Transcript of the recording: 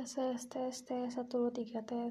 tes tes tes tes satu dua tiga tes.